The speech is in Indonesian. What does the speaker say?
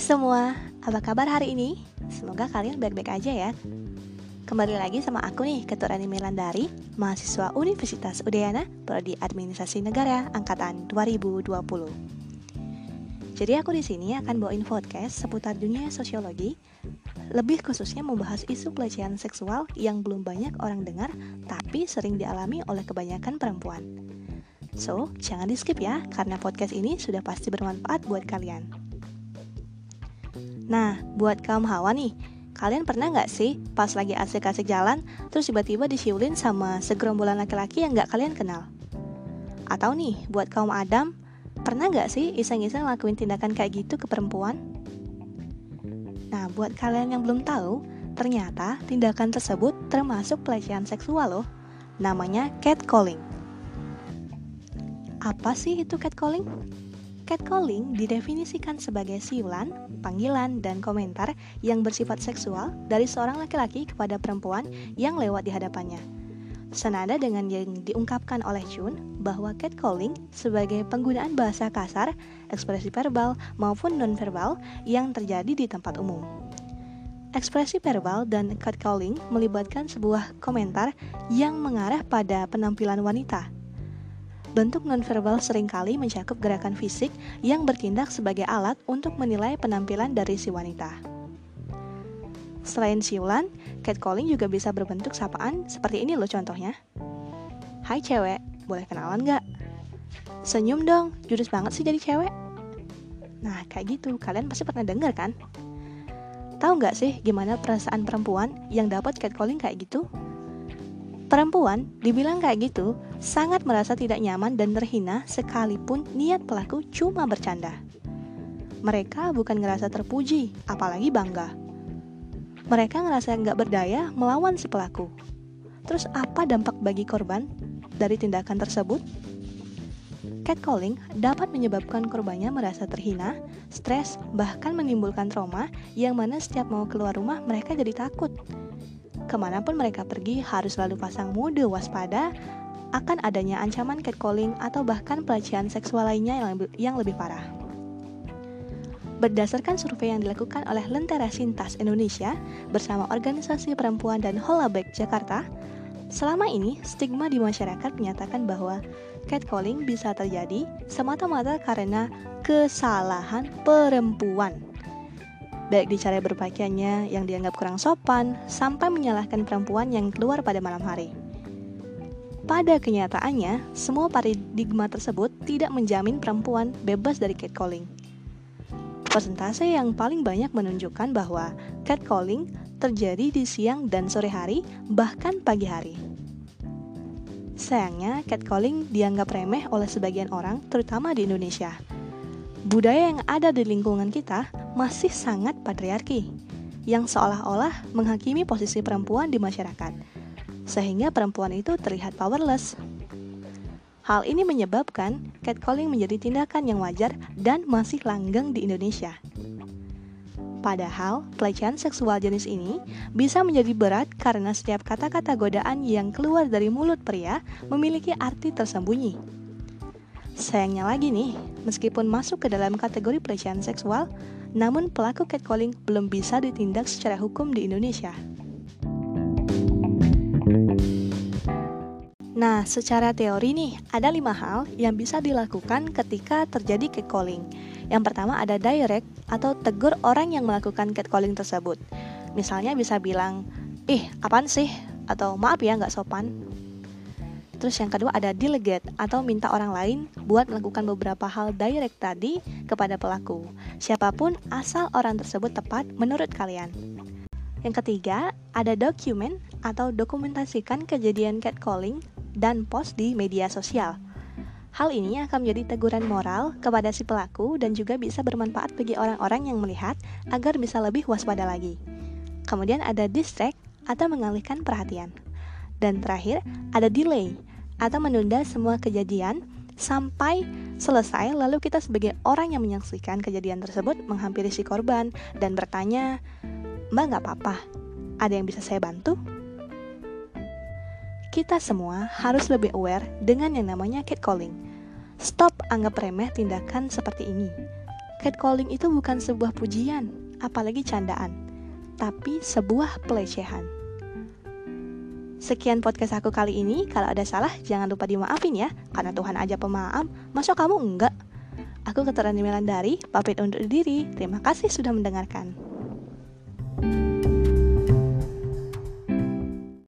semua, apa kabar hari ini? Semoga kalian baik-baik aja ya. Kembali lagi sama aku nih, Ketua Rani Melandari, mahasiswa Universitas Udayana, Prodi Administrasi Negara Angkatan 2020. Jadi aku di sini akan bawain podcast seputar dunia sosiologi, lebih khususnya membahas isu pelecehan seksual yang belum banyak orang dengar, tapi sering dialami oleh kebanyakan perempuan. So, jangan di skip ya, karena podcast ini sudah pasti bermanfaat buat kalian. Nah, buat kaum hawa nih, kalian pernah nggak sih pas lagi asik-asik jalan, terus tiba-tiba disiulin sama segerombolan laki-laki yang nggak kalian kenal? Atau nih, buat kaum Adam, pernah nggak sih iseng-iseng lakuin tindakan kayak gitu ke perempuan? Nah, buat kalian yang belum tahu, ternyata tindakan tersebut termasuk pelecehan seksual loh. Namanya catcalling. Apa sih itu catcalling? Catcalling didefinisikan sebagai siulan, panggilan, dan komentar yang bersifat seksual dari seorang laki-laki kepada perempuan yang lewat di hadapannya. Senada dengan yang diungkapkan oleh Chun bahwa catcalling sebagai penggunaan bahasa kasar, ekspresi verbal maupun nonverbal yang terjadi di tempat umum. Ekspresi verbal dan catcalling melibatkan sebuah komentar yang mengarah pada penampilan wanita Bentuk nonverbal sering kali mencakup gerakan fisik yang bertindak sebagai alat untuk menilai penampilan dari si wanita. Selain siulan, catcalling juga bisa berbentuk sapaan seperti ini loh contohnya. Hai cewek, boleh kenalan gak? Senyum dong, jurus banget sih jadi cewek. Nah, kayak gitu, kalian pasti pernah dengar kan? Tahu nggak sih gimana perasaan perempuan yang dapat catcalling kayak gitu? Perempuan dibilang kayak gitu sangat merasa tidak nyaman dan terhina sekalipun niat pelaku cuma bercanda. Mereka bukan ngerasa terpuji, apalagi bangga. Mereka ngerasa nggak berdaya melawan si pelaku. Terus apa dampak bagi korban dari tindakan tersebut? Catcalling dapat menyebabkan korbannya merasa terhina, stres, bahkan menimbulkan trauma yang mana setiap mau keluar rumah mereka jadi takut ke mana pun mereka pergi harus selalu pasang mode waspada akan adanya ancaman catcalling atau bahkan pelecehan seksual lainnya yang lebih, yang lebih parah. Berdasarkan survei yang dilakukan oleh Lentera Sintas Indonesia bersama Organisasi Perempuan dan Holabek Jakarta, selama ini stigma di masyarakat menyatakan bahwa catcalling bisa terjadi semata-mata karena kesalahan perempuan baik di cara berpakaiannya yang dianggap kurang sopan, sampai menyalahkan perempuan yang keluar pada malam hari. Pada kenyataannya, semua paradigma tersebut tidak menjamin perempuan bebas dari catcalling. Persentase yang paling banyak menunjukkan bahwa catcalling terjadi di siang dan sore hari, bahkan pagi hari. Sayangnya, catcalling dianggap remeh oleh sebagian orang, terutama di Indonesia. Budaya yang ada di lingkungan kita masih sangat patriarki, yang seolah-olah menghakimi posisi perempuan di masyarakat, sehingga perempuan itu terlihat powerless. Hal ini menyebabkan catcalling menjadi tindakan yang wajar dan masih langgeng di Indonesia. Padahal, pelecehan seksual jenis ini bisa menjadi berat karena setiap kata-kata godaan yang keluar dari mulut pria memiliki arti tersembunyi. Sayangnya lagi nih, meskipun masuk ke dalam kategori pelecehan seksual, namun pelaku catcalling belum bisa ditindak secara hukum di Indonesia. Nah, secara teori nih, ada lima hal yang bisa dilakukan ketika terjadi catcalling. Yang pertama ada direct atau tegur orang yang melakukan catcalling tersebut. Misalnya bisa bilang, ih apaan sih? Atau maaf ya nggak sopan. Terus yang kedua ada delegate atau minta orang lain buat melakukan beberapa hal direct tadi kepada pelaku. Siapa pun asal orang tersebut tepat menurut kalian. Yang ketiga, ada dokumen atau dokumentasikan kejadian catcalling dan post di media sosial. Hal ini akan menjadi teguran moral kepada si pelaku dan juga bisa bermanfaat bagi orang-orang yang melihat agar bisa lebih waspada lagi. Kemudian ada distract atau mengalihkan perhatian. Dan terakhir, ada delay atau menunda semua kejadian sampai selesai lalu kita sebagai orang yang menyaksikan kejadian tersebut menghampiri si korban dan bertanya mbak nggak apa-apa ada yang bisa saya bantu kita semua harus lebih aware dengan yang namanya catcalling stop anggap remeh tindakan seperti ini catcalling itu bukan sebuah pujian, apalagi candaan, tapi sebuah pelecehan. Sekian podcast aku kali ini. Kalau ada salah, jangan lupa dimaafin ya, karena Tuhan aja pemaaf. Masa kamu enggak? Aku Keturunan dari pamit undur diri. Terima kasih sudah mendengarkan. you